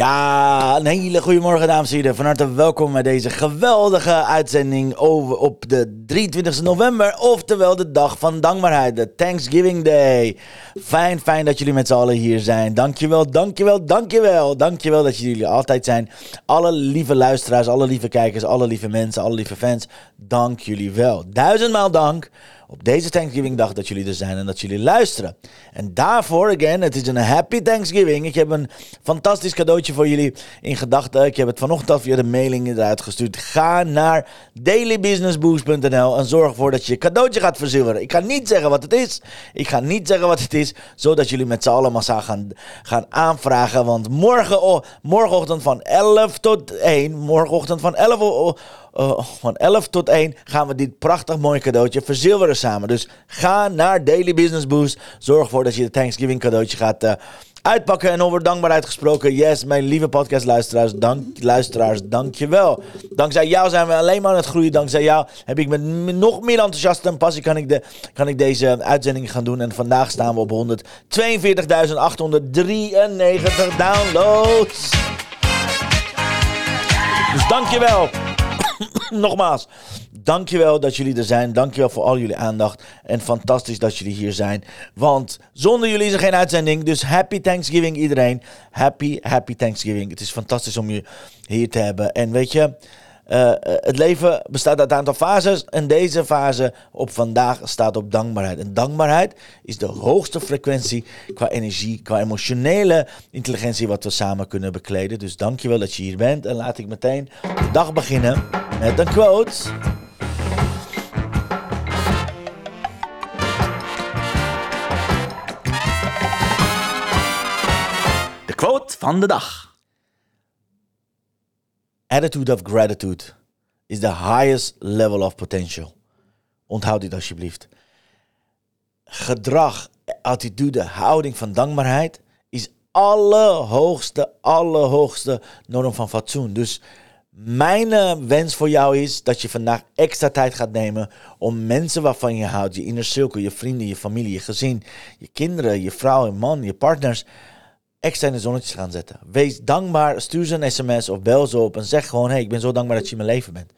Ja, een hele goede morgen dames en heren. Van harte welkom bij deze geweldige uitzending over op de 23 november. Oftewel de dag van dankbaarheid, de Thanksgiving Day. Fijn, fijn dat jullie met z'n allen hier zijn. Dankjewel, dankjewel, dankjewel. Dankjewel dat jullie altijd zijn. Alle lieve luisteraars, alle lieve kijkers, alle lieve mensen, alle lieve fans. Dank jullie wel. Duizendmaal dank op deze Thanksgiving dag dat jullie er zijn en dat jullie luisteren. En daarvoor, again, het is een happy Thanksgiving. Ik heb een fantastisch cadeautje voor jullie in gedachten. Ik heb het vanochtend via de mailing eruit gestuurd. Ga naar dailybusinessboost.nl en zorg ervoor dat je je cadeautje gaat verzilveren. Ik ga niet zeggen wat het is. Ik ga niet zeggen wat het is, zodat jullie met z'n allen massaal gaan, gaan aanvragen. Want morgen, oh, morgenochtend van 11 tot 1, morgenochtend van 11 oh, uh, van 11 tot 1 gaan we dit prachtig mooie cadeautje verzilveren samen. Dus ga naar Daily Business Boost. Zorg ervoor dat je het Thanksgiving cadeautje gaat uh, uitpakken. En over dankbaarheid gesproken. Yes, mijn lieve podcastluisteraars. Dank, luisteraars, dankjewel. Dankzij jou zijn we alleen maar aan het groeien. Dankzij jou heb ik met nog meer enthousiast en passie kan ik, de, kan ik deze uitzending gaan doen. En vandaag staan we op 142.893 downloads. Dus dankjewel. Nogmaals, dankjewel dat jullie er zijn. Dankjewel voor al jullie aandacht. En fantastisch dat jullie hier zijn. Want zonder jullie is er geen uitzending. Dus happy Thanksgiving iedereen. Happy, happy Thanksgiving. Het is fantastisch om je hier te hebben. En weet je... Uh, het leven bestaat uit een aantal fases. En deze fase op vandaag staat op dankbaarheid. En dankbaarheid is de hoogste frequentie qua energie, qua emotionele intelligentie wat we samen kunnen bekleden. Dus dankjewel dat je hier bent. En laat ik meteen de dag beginnen met een quote. De quote van de dag. Attitude of gratitude is the highest level of potential. Onthoud dit alsjeblieft. Gedrag, attitude, houding van dankbaarheid is allerhoogste, allerhoogste norm van fatsoen. Dus mijn eh, wens voor jou is dat je vandaag extra tijd gaat nemen om mensen waarvan je houdt, je inner circle, je vrienden, je familie, je gezin, je kinderen, je vrouw, je man, je partners, extra in de zonnetjes gaan zetten. Wees dankbaar, stuur ze een sms of bel ze op en zeg gewoon: hey, ik ben zo dankbaar dat je in mijn leven bent.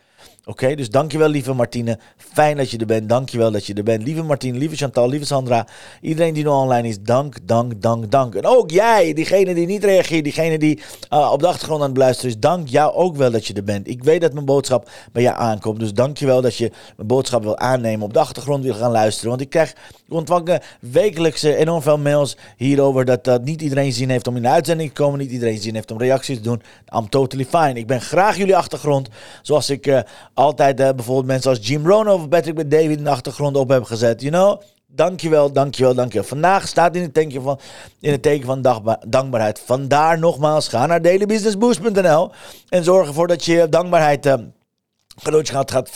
Oké, dus dankjewel lieve Martine. Fijn dat je er bent. Dankjewel dat je er bent. Lieve Martine, lieve Chantal, lieve Sandra. Iedereen die nu online is, dank, dank, dank, dank. En ook jij, diegene die niet reageert, diegene die uh, op de achtergrond aan het beluisteren is. Dank jou ook wel dat je er bent. Ik weet dat mijn boodschap bij jou aankomt. Dus dankjewel dat je mijn boodschap wil aannemen. Op de achtergrond wil gaan luisteren. Want ik krijg ontvangen wekelijks enorm veel mails hierover dat uh, niet iedereen zin heeft om in de uitzending te komen. Niet iedereen zin heeft om reacties te doen. I'm totally fine. Ik ben graag jullie achtergrond. Zoals ik... Uh, altijd uh, bijvoorbeeld mensen als Jim Rohn of Patrick David in de achtergrond op hebben gezet. You know? Dankjewel, dankjewel, dankjewel. Vandaag staat in het, teken van, in het teken van dankbaarheid. Vandaar nogmaals, ga naar dailybusinessboost.nl en zorg ervoor dat je dankbaarheid... Uh, cadeautje gaat, gaat.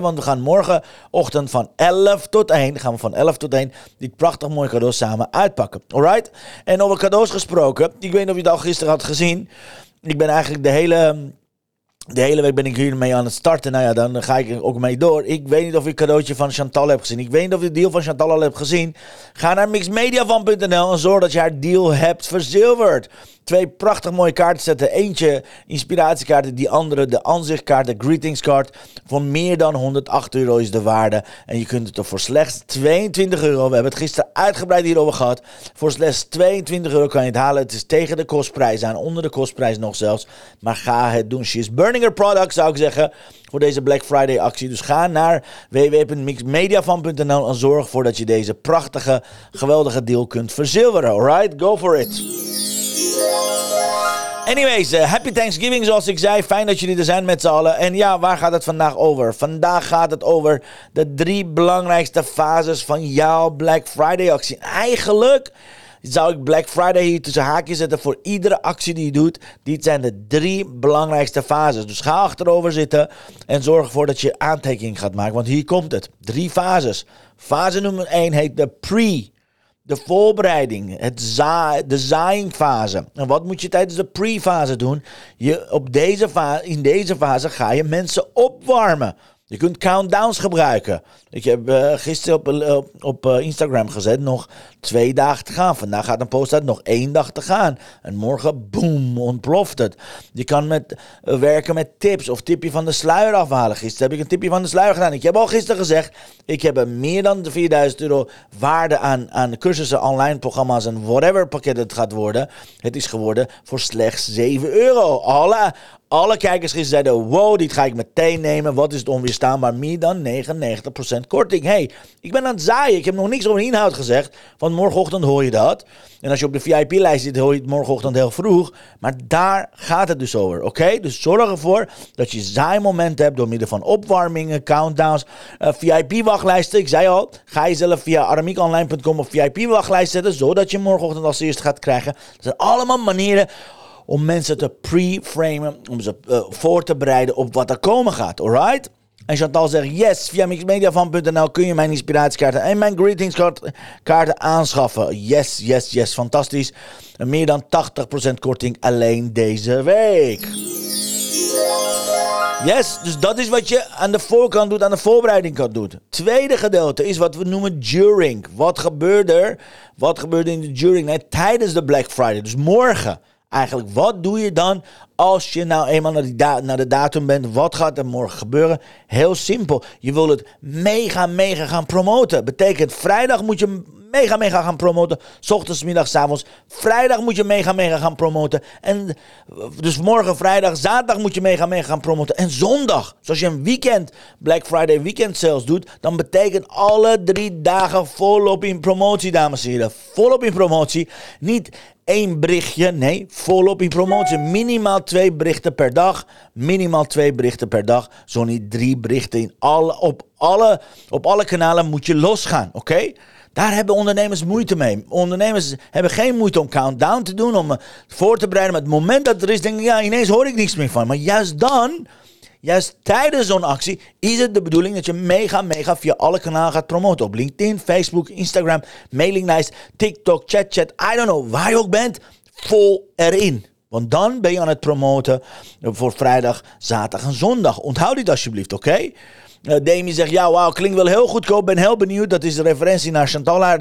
Want we gaan morgenochtend van 11 tot 1, gaan we van 11 tot 1, die prachtig mooie cadeaus samen uitpakken. Alright? En over cadeaus gesproken, ik weet niet of je het al gisteren had gezien. Ik ben eigenlijk de hele de hele week ben ik hiermee aan het starten. Nou ja, dan ga ik ook mee door. Ik weet niet of ik cadeautje van Chantal heb gezien. Ik weet niet of je de deal van Chantal al hebt gezien. Ga naar mixmediavan.nl en zorg dat je haar deal hebt verzilverd. Twee prachtig mooie kaarten zetten. Eentje inspiratiekaart, die andere de aanzichtkaart, de greetingskaart. Voor meer dan 108 euro is de waarde. En je kunt het er voor slechts 22 euro. We hebben het gisteren uitgebreid hierover gehad. Voor slechts 22 euro kan je het halen. Het is tegen de kostprijs aan, onder de kostprijs nog zelfs. Maar ga het doen. She is burning her product, zou ik zeggen voor deze Black Friday actie. Dus ga naar www.mixmediafan.nl en zorg ervoor dat je deze prachtige, geweldige deal kunt verzilveren. Alright, go for it. Anyways, uh, happy Thanksgiving zoals ik zei. Fijn dat jullie er zijn met z'n allen. En ja, waar gaat het vandaag over? Vandaag gaat het over de drie belangrijkste fases van jouw Black Friday actie. Eigenlijk zou ik Black Friday hier tussen haakjes zetten voor iedere actie die je doet. Dit zijn de drie belangrijkste fases. Dus ga achterover zitten en zorg ervoor dat je aantekening gaat maken. Want hier komt het. Drie fases. Fase nummer 1 heet de pre. De voorbereiding, het za de zaaiingfase. En wat moet je tijdens de pre-fase doen? Je, op deze in deze fase ga je mensen opwarmen. Je kunt countdowns gebruiken. Ik heb uh, gisteren op, uh, op uh, Instagram gezet nog twee dagen te gaan. Vandaag gaat een post uit nog één dag te gaan. En morgen, boom, ontploft het. Je kan met, werken met tips of tipje van de sluier afhalen. Gisteren heb ik een tipje van de sluier gedaan. Ik heb al gisteren gezegd, ik heb meer dan de 4000 euro waarde aan, aan cursussen, online programma's en whatever pakket het gaat worden. Het is geworden voor slechts 7 euro. Alle, alle kijkers zeiden, wow, dit ga ik meteen nemen. Wat is het onweerstaanbaar? Meer dan 99% korting. hey, ik ben aan het zaaien. Ik heb nog niks over inhoud gezegd. Want morgenochtend hoor je dat. En als je op de VIP-lijst zit, hoor je het morgenochtend heel vroeg. Maar daar gaat het dus over, oké? Dus zorg ervoor dat je zaaimomenten hebt door middel van opwarmingen, countdowns, uh, VIP-wachtlijsten. Ik zei al, ga je zelf via aramiekonline.com op VIP-wachtlijst zetten, zodat je morgenochtend als eerste gaat krijgen. Dat zijn allemaal manieren om mensen te pre-framen, om ze uh, voor te bereiden op wat er komen gaat, alright? En Chantal zegt, yes, via mixmediafan.nl kun je mijn inspiratiekaarten en mijn greetingskaarten aanschaffen. Yes, yes, yes, fantastisch. Meer dan 80% korting alleen deze week. Yes, dus dat is wat je aan de voorkant doet, aan de voorbereiding kan doen. Tweede gedeelte is wat we noemen during. Wat gebeurt er? Wat gebeurt er in de during? Nee, tijdens de Black Friday, dus morgen eigenlijk. Wat doe je dan als je nou eenmaal naar, naar de datum bent? Wat gaat er morgen gebeuren? Heel simpel. Je wil het mega, mega gaan promoten. Betekent vrijdag moet je mega, mega gaan promoten. Ochtends, middags, avonds. Vrijdag moet je mega, mega gaan promoten. En dus morgen, vrijdag, zaterdag moet je mega, mega gaan promoten. En zondag, zoals je een weekend, Black Friday weekend sales doet, dan betekent alle drie dagen volop in promotie, dames en heren. Volop in promotie. Niet één berichtje. Nee, volop in promotie. Minimaal twee berichten per dag. Minimaal twee berichten per dag. Zo niet drie berichten. In alle, op, alle, op alle kanalen moet je losgaan. Oké? Daar hebben ondernemers moeite mee. Ondernemers hebben geen moeite om countdown te doen, om voor te bereiden. Maar het moment dat er is, denk ik, ja, ineens hoor ik niks meer van. Maar juist dan Juist tijdens zo'n actie is het de bedoeling dat je mega, mega via alle kanalen gaat promoten. Op LinkedIn, Facebook, Instagram, mailinglijst, TikTok, ChatChat, I don't know, waar je ook bent, vol erin. Want dan ben je aan het promoten voor vrijdag, zaterdag en zondag. Onthoud dit alsjeblieft, oké? Okay? Uh, Demi zegt, ja, wauw, klinkt wel heel goedkoop. Ben heel benieuwd. Dat is de referentie naar Chantal haar.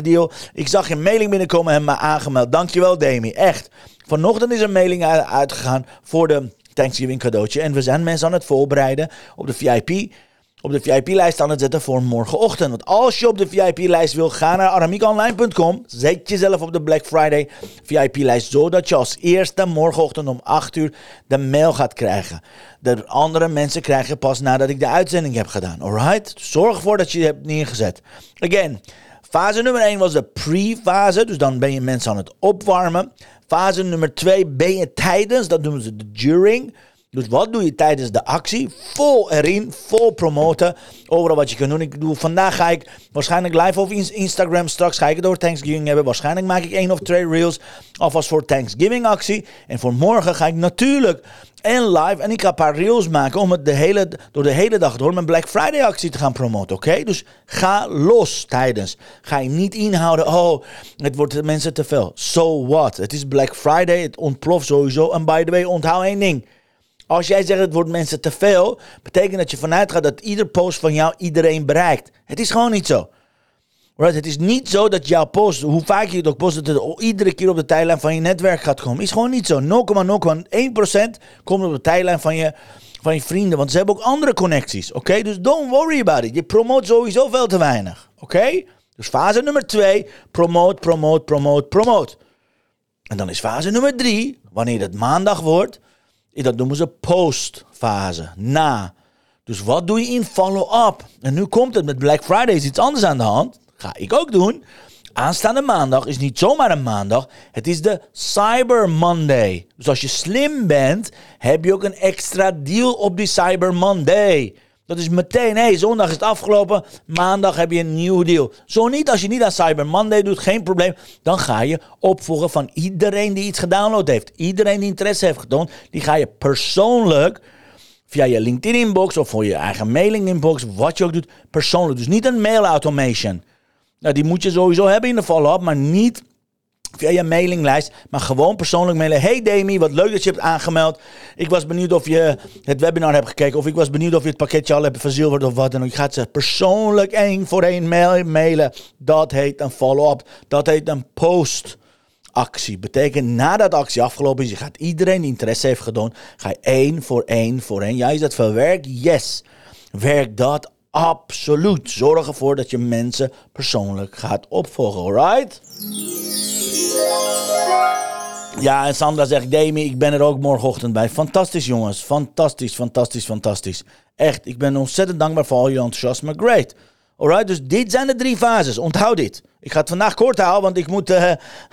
Ik zag je mailing binnenkomen en me aangemeld. Dankjewel, Demi. Echt. Vanochtend is een mailing uitgegaan voor de Thanksgiving cadeautje. En we zijn mensen aan het voorbereiden op de VIP. Op de VIP-lijst aan het zetten voor morgenochtend. Want als je op de VIP-lijst wil, ga naar aramiekonline.com. Zet jezelf op de Black Friday VIP-lijst. Zodat je als eerste morgenochtend om 8 uur de mail gaat krijgen. De andere mensen krijgen pas nadat ik de uitzending heb gedaan. Alright? Zorg ervoor dat je het hebt neergezet. Again. Fase nummer 1 was de pre-fase, dus dan ben je mensen aan het opwarmen. Fase nummer 2 ben je tijdens, dat noemen ze de during. Dus wat doe je tijdens de actie? Vol erin, vol promoten. Overal wat je kan doen. Ik doe, vandaag ga ik waarschijnlijk live op Instagram. Straks ga ik over Thanksgiving hebben. Waarschijnlijk maak ik één of twee reels alvast voor Thanksgiving actie. En voor morgen ga ik natuurlijk en live. En ik ga een paar reels maken om het de hele, door de hele dag door mijn Black Friday actie te gaan promoten. Oké? Dus ga los tijdens. Ga je niet inhouden. Oh, het wordt de mensen te veel. So what? Het is Black Friday. Het ontploft sowieso. En by the way, onthoud één ding. Als jij zegt het wordt mensen te veel, betekent dat je vanuit gaat dat ieder post van jou iedereen bereikt. Het is gewoon niet zo. Right? Het is niet zo dat jouw post, hoe vaak je het ook post, dat het iedere keer op de tijdlijn van je netwerk gaat komen. Is gewoon niet zo. 0,01% komt op de tijdlijn van je, van je vrienden. Want ze hebben ook andere connecties. Oké? Dus don't worry about it. Je promoot sowieso veel te weinig. Oké? Dus fase nummer 2, promote, promote, promote, promote. En dan is fase nummer 3, wanneer het maandag wordt, dat noemen ze postfase, na. Dus wat doe je in follow-up? En nu komt het met Black Friday, is iets anders aan de hand. Ga ik ook doen. Aanstaande maandag is niet zomaar een maandag. Het is de Cyber Monday. Dus als je slim bent, heb je ook een extra deal op die Cyber Monday. Dat is meteen, hé, hey, zondag is het afgelopen, maandag heb je een nieuw deal. Zo niet, als je niet aan Cyber Monday doet, geen probleem. Dan ga je opvolgen van iedereen die iets gedownload heeft. Iedereen die interesse heeft getoond, die ga je persoonlijk via je LinkedIn inbox of voor je eigen mailing inbox, wat je ook doet, persoonlijk. Dus niet een mail automation. Nou, die moet je sowieso hebben in de follow-up, maar niet via je mailinglijst, maar gewoon persoonlijk mailen. Hey Demi, wat leuk dat je hebt aangemeld. Ik was benieuwd of je het webinar hebt gekeken, of ik was benieuwd of je het pakketje al hebt verzilverd of wat dan ook. Je gaat ze persoonlijk één voor één mailen. Dat heet een follow-up. Dat heet een post actie. Betekent nadat actie afgelopen is, je gaat iedereen die interesse heeft gedaan, ga je één voor één voor één. Ja, is dat veel werk? Yes. Werk dat absoluut. Zorg ervoor dat je mensen persoonlijk gaat opvolgen, alright? Ja, en Sandra zegt, Demi, ik ben er ook morgenochtend bij. Fantastisch, jongens. Fantastisch, fantastisch, fantastisch. Echt, ik ben ontzettend dankbaar voor al je enthousiasme. Great. Alright, dus dit zijn de drie fases. Onthoud dit. Ik ga het vandaag kort houden, want ik moet uh,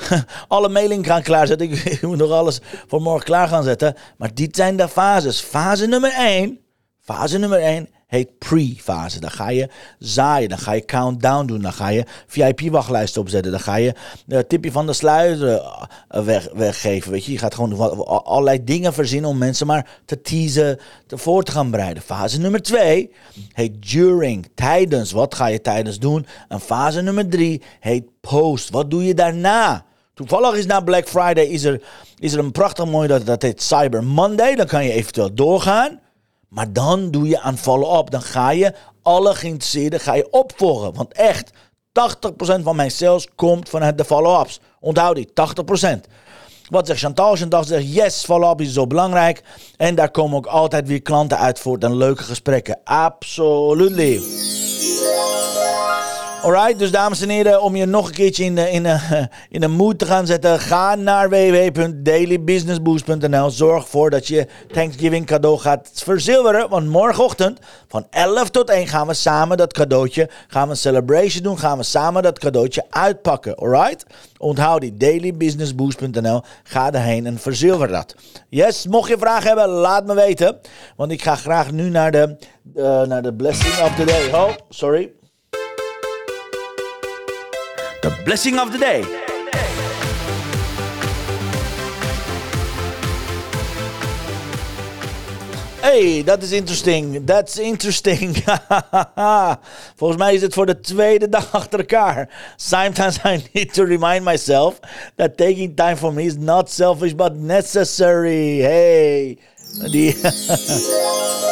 alle mailing gaan klaarzetten. Ik, ik, moet nog alles voor morgen klaar gaan zetten. Maar dit zijn de fases. Fase nummer 1. Fase nummer 1 heet pre-fase. Dan ga je zaaien, dan ga je countdown doen, dan ga je VIP-wachtlijsten opzetten, dan ga je uh, tipje van de sluizen uh, weg, weggeven. Weet je? je gaat gewoon allerlei dingen verzinnen om mensen maar te teasen, te voor te gaan bereiden. Fase nummer 2 heet during, tijdens. Wat ga je tijdens doen? En fase nummer 3 heet post. Wat doe je daarna? Toevallig is na Black Friday is er, is er een prachtig mooi, dat, dat heet Cyber Monday. Dan kan je eventueel doorgaan. Maar dan doe je aan follow-up. Dan ga je alle geïnteresseerden ga je opvolgen. Want echt, 80% van mijn sales komt vanuit de follow-ups. Onthoud die, 80%. Wat zegt Chantal? Chantal zegt, yes, follow-up is zo belangrijk. En daar komen ook altijd weer klanten uit voort en leuke gesprekken. Absolutely. Alright, dus dames en heren, om je nog een keertje in de, in de, in de mood te gaan zetten, ga naar www.dailybusinessboost.nl. Zorg ervoor dat je Thanksgiving cadeau gaat verzilveren, want morgenochtend van 11 tot 1 gaan we samen dat cadeautje, gaan we een celebration doen, gaan we samen dat cadeautje uitpakken, alright? Onthoud die, dailybusinessboost.nl. Ga erheen en verzilver dat. Yes, mocht je vragen hebben, laat me weten, want ik ga graag nu naar de, uh, naar de blessing of the day. Oh, sorry. The blessing of the day. Hey, dat is interesting. That's interesting. Volgens mij is het voor de tweede dag achter elkaar. Sometimes I need to remind myself that taking time for me is not selfish but necessary. Hey. Die.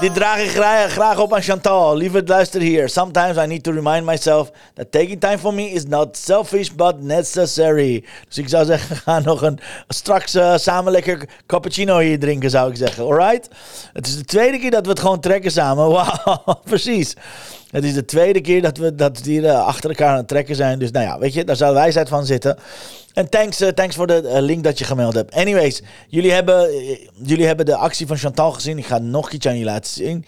Dit draag ik graag, op aan Chantal. Lieve luister hier. Sometimes I need to remind myself that taking time for me is not selfish but necessary. Dus ik zou zeggen, ga nog een straks uh, samen lekker cappuccino hier drinken, zou ik zeggen. Alright? Het is de tweede keer dat we het gewoon trekken samen. Wauw, precies. Het is de tweede keer dat we, dat uh, achter elkaar aan het trekken zijn. Dus nou ja, weet je, daar zou wijsheid van zitten. En thanks, uh, thanks voor de uh, link dat je gemeld hebt. Anyways, jullie hebben, jullie hebben de actie van Chantal gezien. Ik ga nog iets aan je laten zien.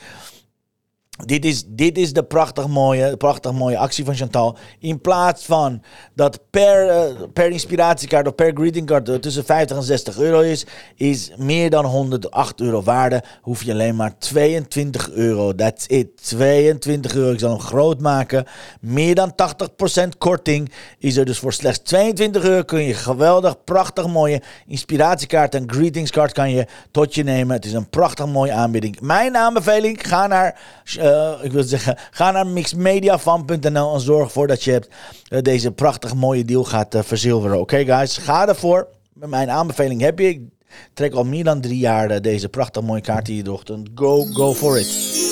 Dit is, dit is de prachtig mooie, prachtig mooie actie van Chantal. In plaats van dat per, uh, per inspiratiekaart of per greetingcard tussen 50 en 60 euro is, is meer dan 108 euro waarde. Hoef je alleen maar 22 euro. That's it. 22 euro. Ik zal hem groot maken. Meer dan 80% korting is er dus voor slechts 22 euro. Kun je geweldig, prachtig mooie inspiratiekaart en greetingskaart kan je tot je nemen. Het is een prachtig mooie aanbieding. Mijn aanbeveling, ga naar uh, ik wil zeggen, ga naar mixmediafan.nl en zorg ervoor dat je uh, deze prachtig mooie deal gaat uh, verzilveren. Oké guys, ga ervoor. Mijn aanbeveling heb je. Trek al meer dan drie jaar deze prachtig mooie kaart hier ochtend. Go, go for it.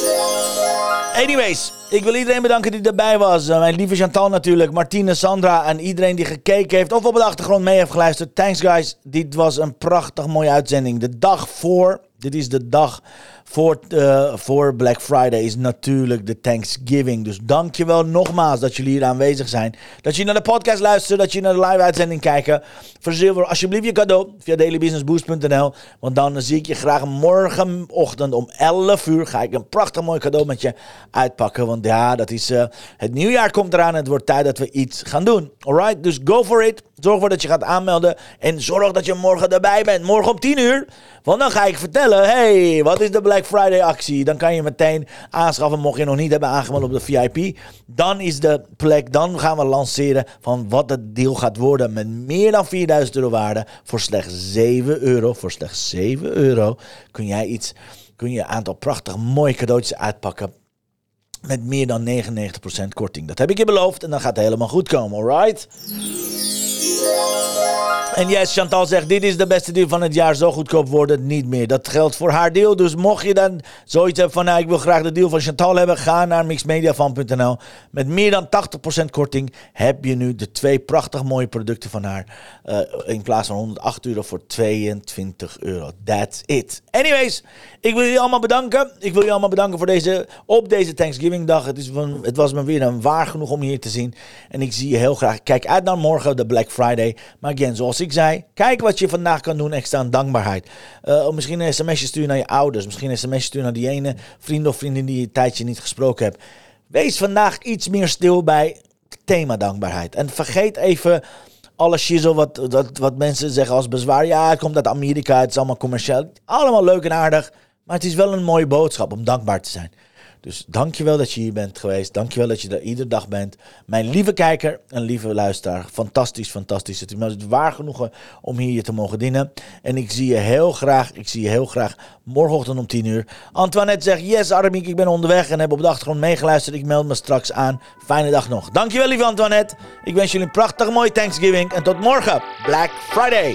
Anyways, ik wil iedereen bedanken die erbij was. mijn lieve Chantal natuurlijk, Martine, Sandra en iedereen die gekeken heeft of op de achtergrond mee heeft geluisterd. Thanks guys, dit was een prachtig mooie uitzending. De dag voor, dit is de dag voor, uh, voor Black Friday is natuurlijk de Thanksgiving. Dus dankjewel nogmaals dat jullie hier aanwezig zijn. Dat je naar de podcast luistert, dat je naar de live-uitzending kijkt. Verzilver alsjeblieft je cadeau via dailybusinessboost.nl. Want dan zie ik je graag morgenochtend om 11 uur. Ga ik een prachtig mooi cadeau met je uitpakken. Want ja, dat is, uh, het nieuwjaar komt eraan. Het wordt tijd dat we iets gaan doen. Alright, dus go for it. Zorg ervoor dat je gaat aanmelden. En zorg dat je morgen erbij bent. Morgen om 10 uur. Want dan ga ik vertellen. hey, wat is de Black Friday actie? Dan kan je meteen aanschaffen. Mocht je nog niet hebben aangemeld op de VIP. Dan is de plek. Dan gaan we lanceren van wat het deal gaat worden. Met meer dan 4000 euro waarde. Voor slechts 7 euro. Voor slechts 7 euro kun jij iets. Kun je een aantal prachtige mooie cadeautjes uitpakken met meer dan 99% korting. Dat heb ik je beloofd en dan gaat het helemaal goed komen, alright? En yes, Chantal zegt, dit is de beste deal van het jaar. Zo goedkoop wordt het niet meer. Dat geldt voor haar deal. Dus mocht je dan zoiets hebben van, nou, ik wil graag de deal van Chantal hebben. Ga naar mixmediafan.nl. Met meer dan 80% korting heb je nu de twee prachtig mooie producten van haar. Uh, in plaats van 108 euro voor 22 euro. That's it. Anyways, ik wil jullie allemaal bedanken. Ik wil jullie allemaal bedanken voor deze, op deze Thanksgiving dag. Het, is het was me weer een waar genoeg om hier te zien. En ik zie je heel graag. Kijk uit naar morgen, de Black Friday. Maar again, zoals ik zei, kijk wat je vandaag kan doen extra aan dankbaarheid. Uh, misschien een sms'je sturen naar je ouders. Misschien een sms'je sturen naar die ene vriend of vriendin die je een tijdje niet gesproken hebt. Wees vandaag iets meer stil bij het thema dankbaarheid. En vergeet even alle shizzle wat, wat, wat mensen zeggen als bezwaar. Ja, het komt uit Amerika, het is allemaal commercieel. Allemaal leuk en aardig. Maar het is wel een mooie boodschap om dankbaar te zijn. Dus dankjewel dat je hier bent geweest. Dankjewel dat je er iedere dag bent. Mijn lieve kijker en lieve luisteraar. Fantastisch, fantastisch. Het is waar genoegen om hier je te mogen dienen. En ik zie je heel graag, ik zie je heel graag morgenochtend om 10 uur. Antoinette zegt, yes Armiek, ik ben onderweg en heb op de achtergrond meegeluisterd. Ik meld me straks aan. Fijne dag nog. Dankjewel lieve Antoinette. Ik wens jullie een prachtige mooie Thanksgiving. En tot morgen, Black Friday.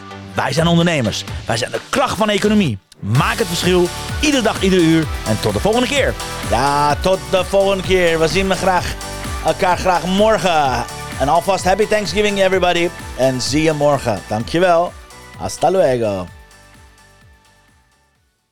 wij zijn ondernemers. Wij zijn de kracht van de economie. Maak het verschil, iedere dag, iedere uur. En tot de volgende keer. Ja, tot de volgende keer. We zien me graag, elkaar graag morgen. En alvast happy Thanksgiving everybody. En zie je morgen. Dankjewel. Hasta luego.